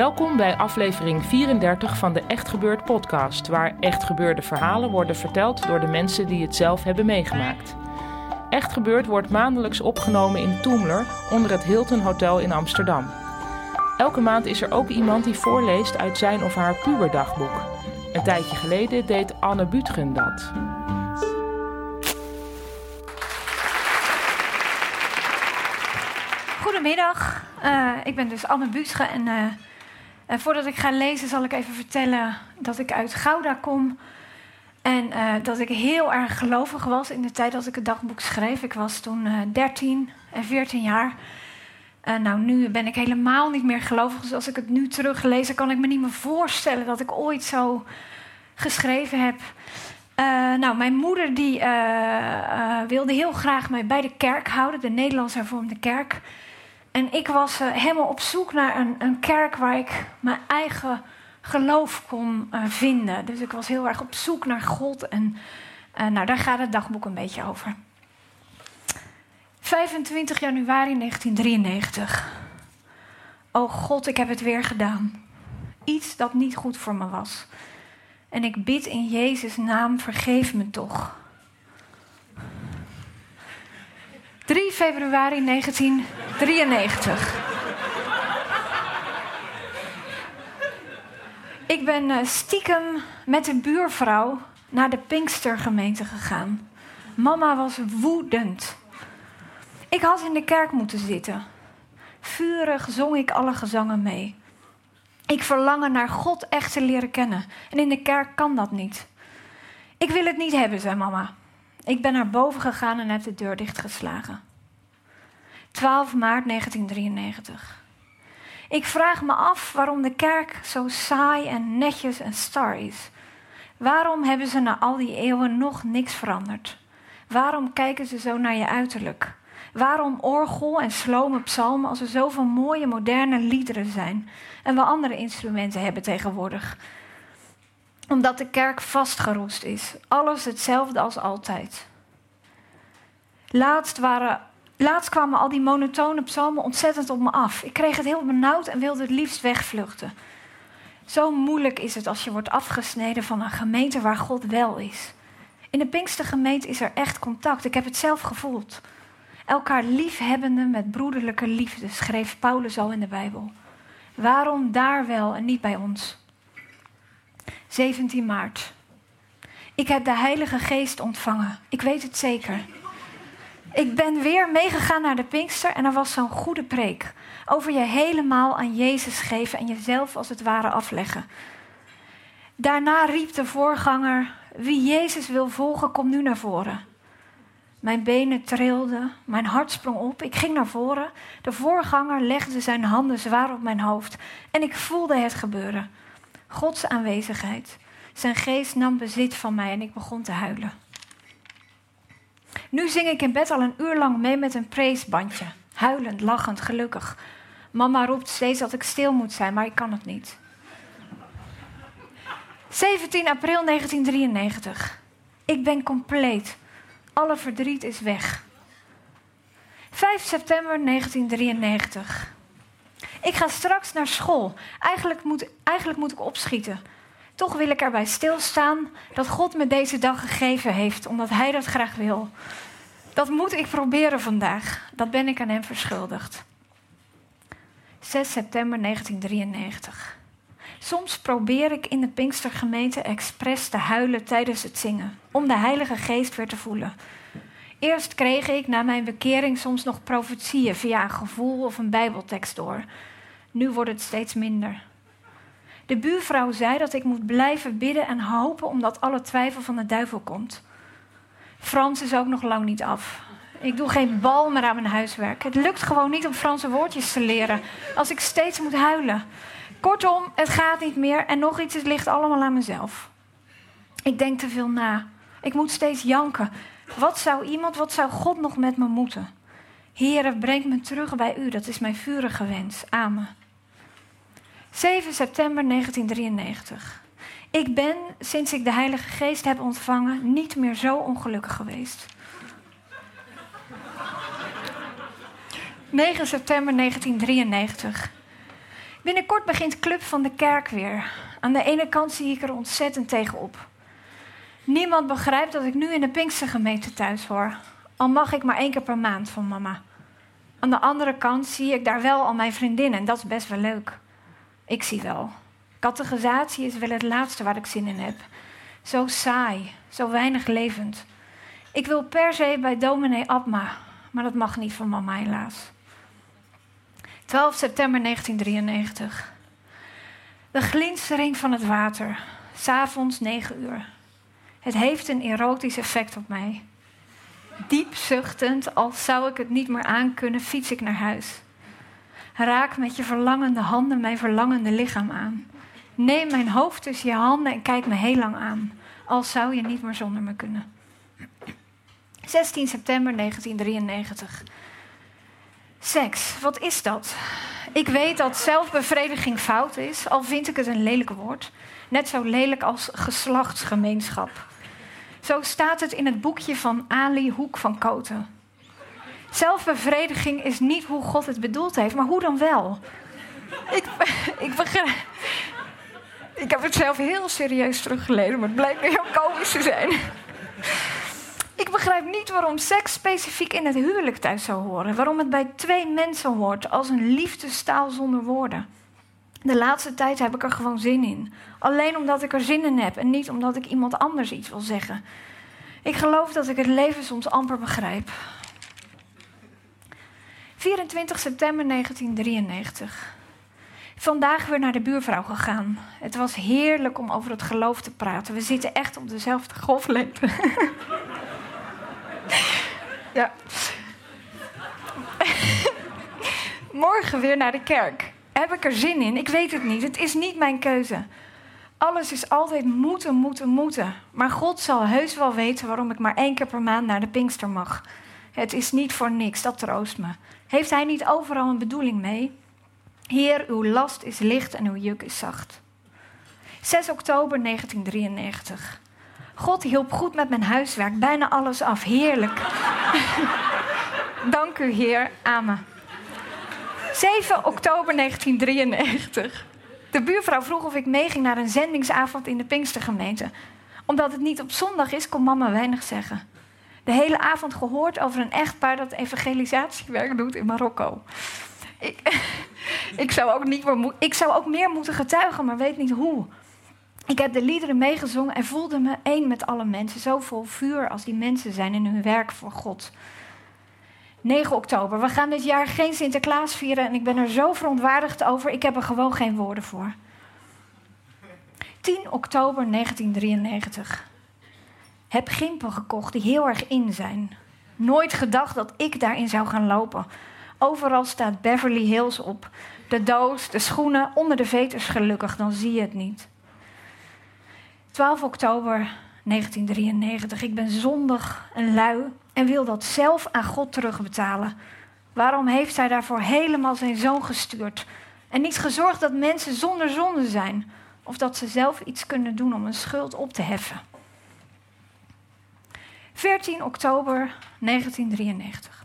Welkom bij aflevering 34 van de Echt Gebeurd podcast, waar echt gebeurde verhalen worden verteld door de mensen die het zelf hebben meegemaakt. Echt Gebeurd wordt maandelijks opgenomen in Toemler onder het Hilton Hotel in Amsterdam. Elke maand is er ook iemand die voorleest uit zijn of haar puberdagboek. Een tijdje geleden deed Anne Butgen dat. Goedemiddag, uh, ik ben dus Anne Butgen en... Uh, en voordat ik ga lezen, zal ik even vertellen dat ik uit Gouda kom. En uh, dat ik heel erg gelovig was in de tijd dat ik het dagboek schreef. Ik was toen uh, 13 en 14 jaar. Nou, nu ben ik helemaal niet meer gelovig. Dus als ik het nu teruglees, kan ik me niet meer voorstellen dat ik ooit zo geschreven heb. Uh, nou, mijn moeder die wilde heel graag mij bij de kerk houden, de Nederlands hervormde kerk. En ik was uh, helemaal op zoek naar een, een, kerk waar ik mijn eigen geloof kon uh, vinden. Dus ik was heel erg op zoek naar God. En uh, nou, daar gaat het dagboek een beetje over. 25 januari 1993. Oh God, ik heb het weer gedaan. Iets dat niet goed voor me was. En ik bid in Jezus' naam, vergeef me toch. 3 februari 1993. Ik ben eh, stiekem met een buurvrouw naar de Pinkstergemeente gegaan. Mama was woedend. Ik had in de kerk moeten zitten. Vurig zong ik alle gezangen mee. Ik verlangen naar God echt te leren kennen. En in de kerk kan dat niet. Ik wil het niet hebben, zei mama. Ik ben naar boven gegaan en heb de deur dichtgeslagen. 12 maart 1993. Ik vraag me af waarom de kerk zo saai en netjes en star is. Waarom hebben ze na al die eeuwen nog niks veranderd? Waarom kijken ze zo naar je uiterlijk? Waarom orgel en slome psalmen als er zoveel mooie moderne liederen zijn en we andere instrumenten hebben tegenwoordig? Omdat de kerk vastgeroest is. Alles hetzelfde als altijd. Laatst, waren, laatst kwamen al die monotone psalmen ontzettend op me af. Ik kreeg het heel benauwd en wilde het liefst wegvluchten. Zo moeilijk is het als je wordt afgesneden van een gemeente waar God wel is. In de Pinkstergemeente is er echt contact. Ik heb het zelf gevoeld. Elkaar liefhebbende met broederlijke liefde, schreef Paulus al in de Bijbel. Waarom daar wel en niet bij ons? 17 maart. Ik heb de Heilige Geest ontvangen. Ik weet het zeker. Ik ben weer meegegaan naar de Pinkster en er was zo'n goede preek. Over je helemaal aan Jezus geven en jezelf als het ware afleggen. Daarna riep de voorganger: Wie Jezus wil volgen, kom nu naar voren. Mijn benen trilden, mijn hart sprong op. Ik ging naar voren. De voorganger legde zijn handen zwaar op mijn hoofd en ik voelde het gebeuren. Gods aanwezigheid. Zijn geest nam bezit van mij en ik begon te huilen. Nu zing ik in bed al een uur lang mee met een preesbandje. Huilend, lachend, gelukkig. Mama roept steeds dat ik stil moet zijn, maar ik kan het niet. 17 april 1993. Ik ben compleet. Alle verdriet is weg. 5 september 1993. Ik ga straks naar school. Eigenlijk moet, eigenlijk moet ik opschieten. Toch wil ik erbij stilstaan dat God me deze dag gegeven heeft, omdat Hij dat graag wil. Dat moet ik proberen vandaag. Dat ben ik aan Hem verschuldigd. 6 september 1993. Soms probeer ik in de Pinkstergemeente expres te huilen tijdens het zingen, om de Heilige Geest weer te voelen. Eerst kreeg ik na mijn bekering soms nog profetieën via een gevoel of een Bijbeltekst door. Nu wordt het steeds minder. De buurvrouw zei dat ik moet blijven bidden en hopen omdat alle twijfel van de duivel komt. Frans is ook nog lang niet af. Ik doe geen bal meer aan mijn huiswerk. Het lukt gewoon niet om Franse woordjes te leren als ik steeds moet huilen. Kortom, het gaat niet meer en nog iets, het ligt allemaal aan mezelf. Ik denk te veel na. Ik moet steeds janken. Wat zou iemand, wat zou God nog met me moeten? Heere, breng me terug bij u. Dat is mijn vurige wens. Amen. 7 september 1993. Ik ben, sinds ik de Heilige Geest heb ontvangen, niet meer zo ongelukkig geweest. 9 september 1993. Binnenkort begint Club van de Kerk weer. Aan de ene kant zie ik er ontzettend tegenop. Niemand begrijpt dat ik nu in de Pinkstergemeente thuis hoor. Al mag ik maar één keer per maand van mama. Aan de andere kant zie ik daar wel al mijn vriendinnen en dat is best wel leuk. Ik zie wel. Categorisatie is wel het laatste waar ik zin in heb. Zo saai, zo weinig levend. Ik wil per se bij dominee Abma, maar dat mag niet van mama helaas. 12 september 1993. De glinstering van het water. S'avonds 9 uur. Het heeft een erotisch effect op mij. Diep zuchtend, als zou ik het niet meer aankunnen, fiets ik naar huis. Raak met je verlangende handen mijn verlangende lichaam aan. Neem mijn hoofd tussen je handen en kijk me heel lang aan. Als zou je niet meer zonder me kunnen. 16 september 1993. Seks, wat is dat? Ik weet dat zelfbevrediging fout is, al vind ik het een lelijk woord. Net zo lelijk als geslachtsgemeenschap. Zo staat het in het boekje van Ali Hoek van Koten. Zelfbevrediging is niet hoe God het bedoeld heeft, maar hoe dan wel? Ik, ik, begrijp, ik heb het zelf heel serieus teruggelezen, maar het blijkt heel komisch te zijn. Ik begrijp niet waarom seks specifiek in het huwelijk thuis zou horen. Waarom het bij twee mensen hoort als een liefdestaal zonder woorden. De laatste tijd heb ik er gewoon zin in. Alleen omdat ik er zin in heb en niet omdat ik iemand anders iets wil zeggen. Ik geloof dat ik het leven soms amper begrijp. 24 september 1993. Vandaag weer naar de buurvrouw gegaan. Het was heerlijk om over het geloof te praten. We zitten echt op dezelfde golflengte. ja. Morgen weer naar de kerk. Heb ik er zin in? Ik weet het niet. Het is niet mijn keuze. Alles is altijd moeten, moeten, moeten. Maar God zal heus wel weten waarom ik maar één keer per maand naar de Pinkster mag. Het is niet voor niks, dat troost me. Heeft Hij niet overal een bedoeling mee? Heer, uw last is licht en uw juk is zacht. 6 oktober 1993. God hielp goed met mijn huiswerk, bijna alles af. Heerlijk. Dank u, Heer. Amen. 7 oktober 1993. De buurvrouw vroeg of ik meeging naar een zendingsavond in de Pinkstergemeente. Omdat het niet op zondag is, kon mama weinig zeggen. De hele avond gehoord over een echtpaar dat evangelisatiewerk doet in Marokko. Ik, ik, zou ook niet meer, ik zou ook meer moeten getuigen, maar weet niet hoe. Ik heb de liederen meegezongen en voelde me één met alle mensen. Zo vol vuur als die mensen zijn in hun werk voor God. 9 oktober. We gaan dit jaar geen Sinterklaas vieren en ik ben er zo verontwaardigd over. Ik heb er gewoon geen woorden voor. 10 oktober 1993. Heb gimpen gekocht die heel erg in zijn. Nooit gedacht dat ik daarin zou gaan lopen. Overal staat Beverly Hills op. De doos, de schoenen, onder de veters gelukkig, dan zie je het niet. 12 oktober 1993. Ik ben zondig en lui en wil dat zelf aan God terugbetalen. Waarom heeft hij daarvoor helemaal zijn zoon gestuurd? En niet gezorgd dat mensen zonder zonde zijn? Of dat ze zelf iets kunnen doen om een schuld op te heffen? 14 oktober 1993.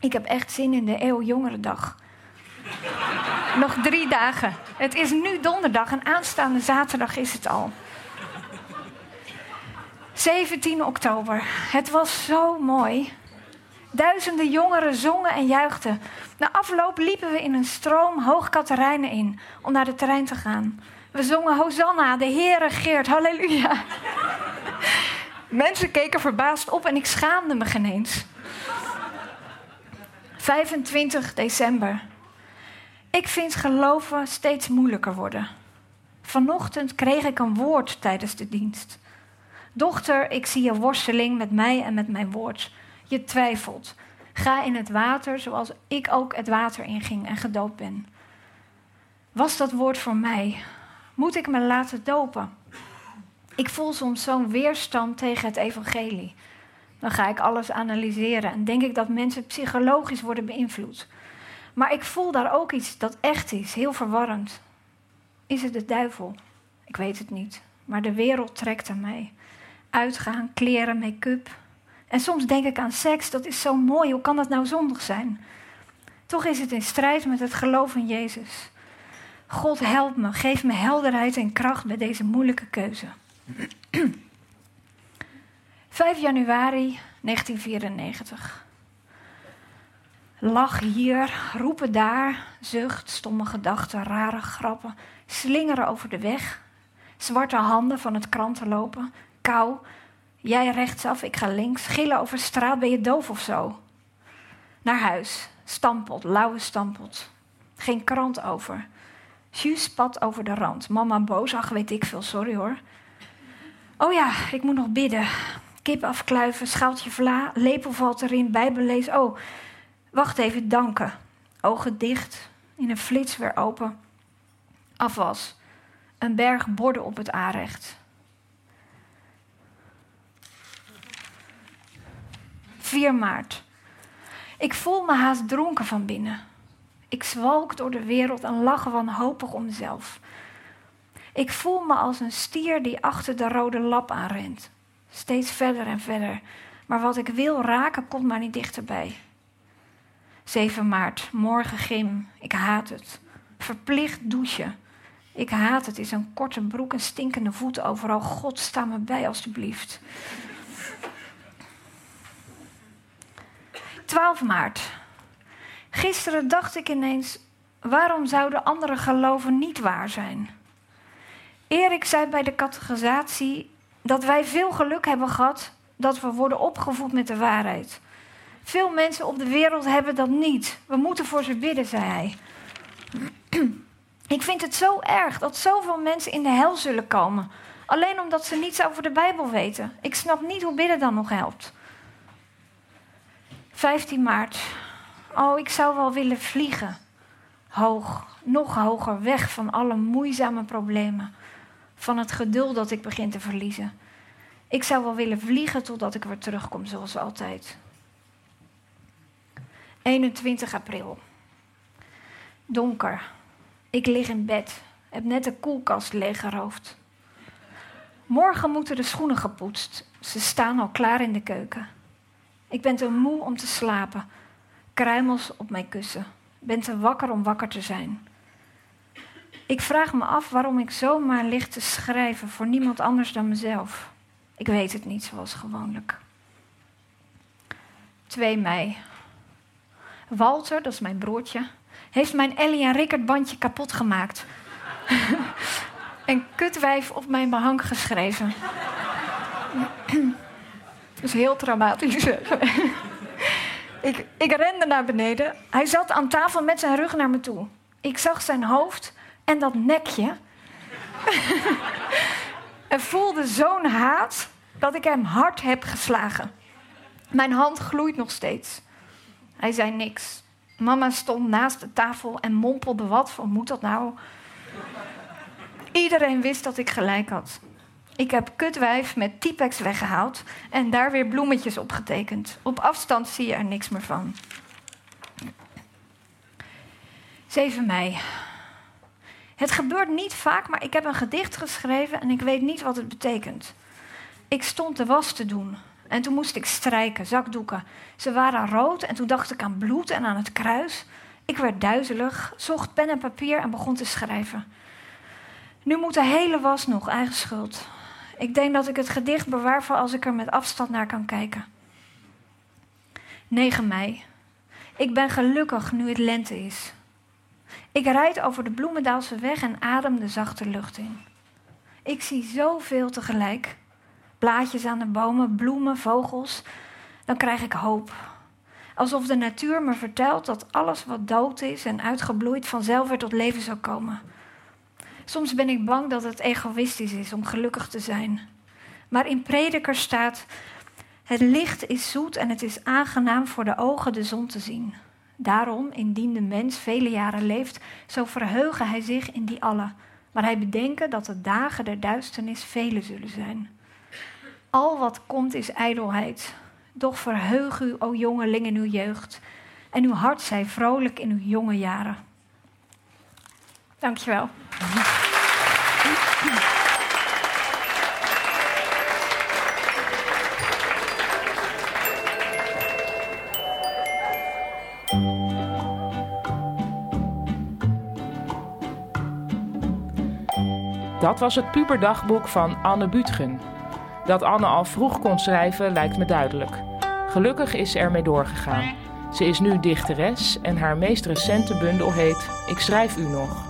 Ik heb echt zin in de eeuwjongerendag. Nog drie dagen. Het is nu donderdag en aanstaande zaterdag is het al. 17 oktober. Het was zo mooi. Duizenden jongeren zongen en juichten. Na afloop liepen we in een stroom hoog Katerijnen in om naar de terrein te gaan. We zongen Hosanna, de Heere Geert, halleluja. Mensen keken verbaasd op en ik schaamde me geen eens. 25 december. Ik vind geloven steeds moeilijker worden. Vanochtend kreeg ik een woord tijdens de dienst. Dochter, ik zie je worsteling met mij en met mijn woord. Je twijfelt. Ga in het water zoals ik ook het water inging en gedoopt ben. Was dat woord voor mij? Moet ik me laten dopen? Ik voel soms zo'n weerstand tegen het evangelie. Dan ga ik alles analyseren en denk ik dat mensen psychologisch worden beïnvloed. Maar ik voel daar ook iets dat echt is, heel verwarrend. Is het de duivel? Ik weet het niet. Maar de wereld trekt aan mij. Uitgaan, kleren, make-up. En soms denk ik aan seks, dat is zo mooi. Hoe kan dat nou zondig zijn? Toch is het in strijd met het geloof in Jezus. God help me, geef me helderheid en kracht bij deze moeilijke keuze. 5 januari 1994. Lach hier, roepen daar, zucht, stomme gedachten, rare grappen, slingeren over de weg, zwarte handen van het kranten lopen, kou, jij rechtsaf, ik ga links, gillen over straat, ben je doof of zo? Naar huis, stampot, lauwe stampot, geen krant over. Juus spat over de rand, mama boos, ach weet ik veel, sorry hoor. Oh ja, ik moet nog bidden. Kip afkluiven, schaaltje vla, lepel valt erin, bijbel lees. Oh, wacht even, danken. Ogen dicht, in een flits weer open. Afwas. Een berg borden op het aanrecht. 4 maart. Ik voel me haast dronken van binnen. Ik zwalk door de wereld en lach wanhopig om mezelf. Ik voel me als een stier die achter de rode lap aanrent. Steeds verder en verder. Maar wat ik wil raken, komt maar niet dichterbij. 7 maart, morgen gym. Ik haat het. Verplicht douchen. Ik haat het. Is een korte broek en stinkende voeten overal. God, sta me bij alstublieft. 12 maart. Gisteren dacht ik ineens: waarom zouden andere geloven niet waar zijn? Erik zei bij de categorisatie dat wij veel geluk hebben gehad dat we worden opgevoed met de waarheid. Veel mensen op de wereld hebben dat niet. We moeten voor ze bidden, zei hij. Ik vind het zo erg dat zoveel mensen in de hel zullen komen. Alleen omdat ze niets over de Bijbel weten. Ik snap niet hoe bidden dan nog helpt. 15 maart. Oh, ik zou wel willen vliegen. Hoog, nog hoger, weg van alle moeizame problemen van het geduld dat ik begin te verliezen. Ik zou wel willen vliegen totdat ik weer terugkom, zoals altijd. 21 april. Donker. Ik lig in bed. Heb net de koelkast leeggeroofd. Morgen moeten de schoenen gepoetst. Ze staan al klaar in de keuken. Ik ben te moe om te slapen. Kruimels op mijn kussen. Ben te wakker om wakker te zijn. Ik vraag me af waarom ik zomaar lig te schrijven voor niemand anders dan mezelf. Ik weet het niet, zoals gewoonlijk. 2 mei. Walter, dat is mijn broertje, heeft mijn Ellie en Rickert bandje kapot gemaakt. en kutwijf op mijn behang geschreven. dat is heel traumatisch. ik, ik rende naar beneden. Hij zat aan tafel met zijn rug naar me toe. Ik zag zijn hoofd en dat nekje. en voelde zo'n haat dat ik hem hard heb geslagen. Mijn hand gloeit nog steeds. Hij zei niks. Mama stond naast de tafel en mompelde wat van moet dat nou? Iedereen wist dat ik gelijk had. Ik heb kutwijf met Tipex weggehaald en daar weer bloemetjes op getekend. Op afstand zie je er niks meer van. 7 mei. Het gebeurt niet vaak, maar ik heb een gedicht geschreven en ik weet niet wat het betekent. Ik stond de was te doen en toen moest ik strijken, zakdoeken. Ze waren rood en toen dacht ik aan bloed en aan het kruis. Ik werd duizelig, zocht pen en papier en begon te schrijven. Nu moet de hele was nog, eigen schuld. Ik denk dat ik het gedicht bewaar voor als ik er met afstand naar kan kijken. 9 mei. Ik ben gelukkig nu het lente is. Ik rijd over de Bloemendaalse weg en adem de zachte lucht in. Ik zie zoveel tegelijk. Blaadjes aan de bomen, bloemen, vogels. Dan krijg ik hoop. Alsof de natuur me vertelt dat alles wat dood is en uitgebloeid vanzelf weer tot leven zal komen. Soms ben ik bang dat het egoïstisch is om gelukkig te zijn. Maar in Prediker staat: Het licht is zoet en het is aangenaam voor de ogen de zon te zien. Daarom, indien de mens vele jaren leeft, zo verheugen hij zich in die alle. Maar hij bedenken dat de dagen der duisternis vele zullen zijn. Al wat komt is ijdelheid. Doch verheug u, o jongeling, in uw jeugd. En uw hart zij vrolijk in uw jonge jaren. Dankjewel. Dat was het puberdagboek van Anne Butgen. Dat Anne al vroeg kon schrijven lijkt me duidelijk. Gelukkig is ze ermee doorgegaan. Ze is nu dichteres en haar meest recente bundel heet Ik schrijf u nog.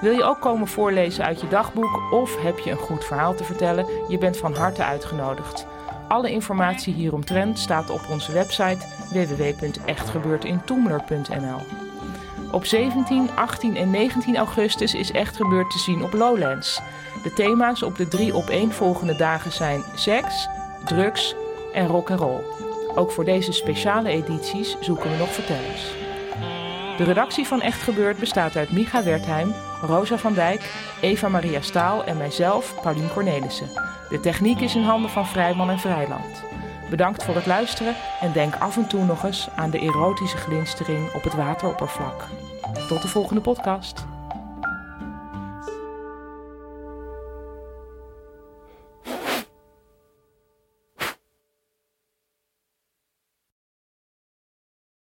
Wil je ook komen voorlezen uit je dagboek of heb je een goed verhaal te vertellen? Je bent van harte uitgenodigd. Alle informatie hieromtrent staat op onze website www.echtgebeurtintoemler.nl. Op 17, 18 en 19 augustus is Echt Gebeurd te zien op Lowlands. De thema's op de drie opeenvolgende dagen zijn seks, drugs en rock and roll. Ook voor deze speciale edities zoeken we nog vertellers. De redactie van Echt Gebeurd bestaat uit Micha Wertheim, Rosa van Dijk, Eva Maria Staal en mijzelf, Paulien Cornelissen. De techniek is in handen van Vrijman en Vrijland. Bedankt voor het luisteren en denk af en toe nog eens aan de erotische glinstering op het wateroppervlak. Tot de volgende podcast.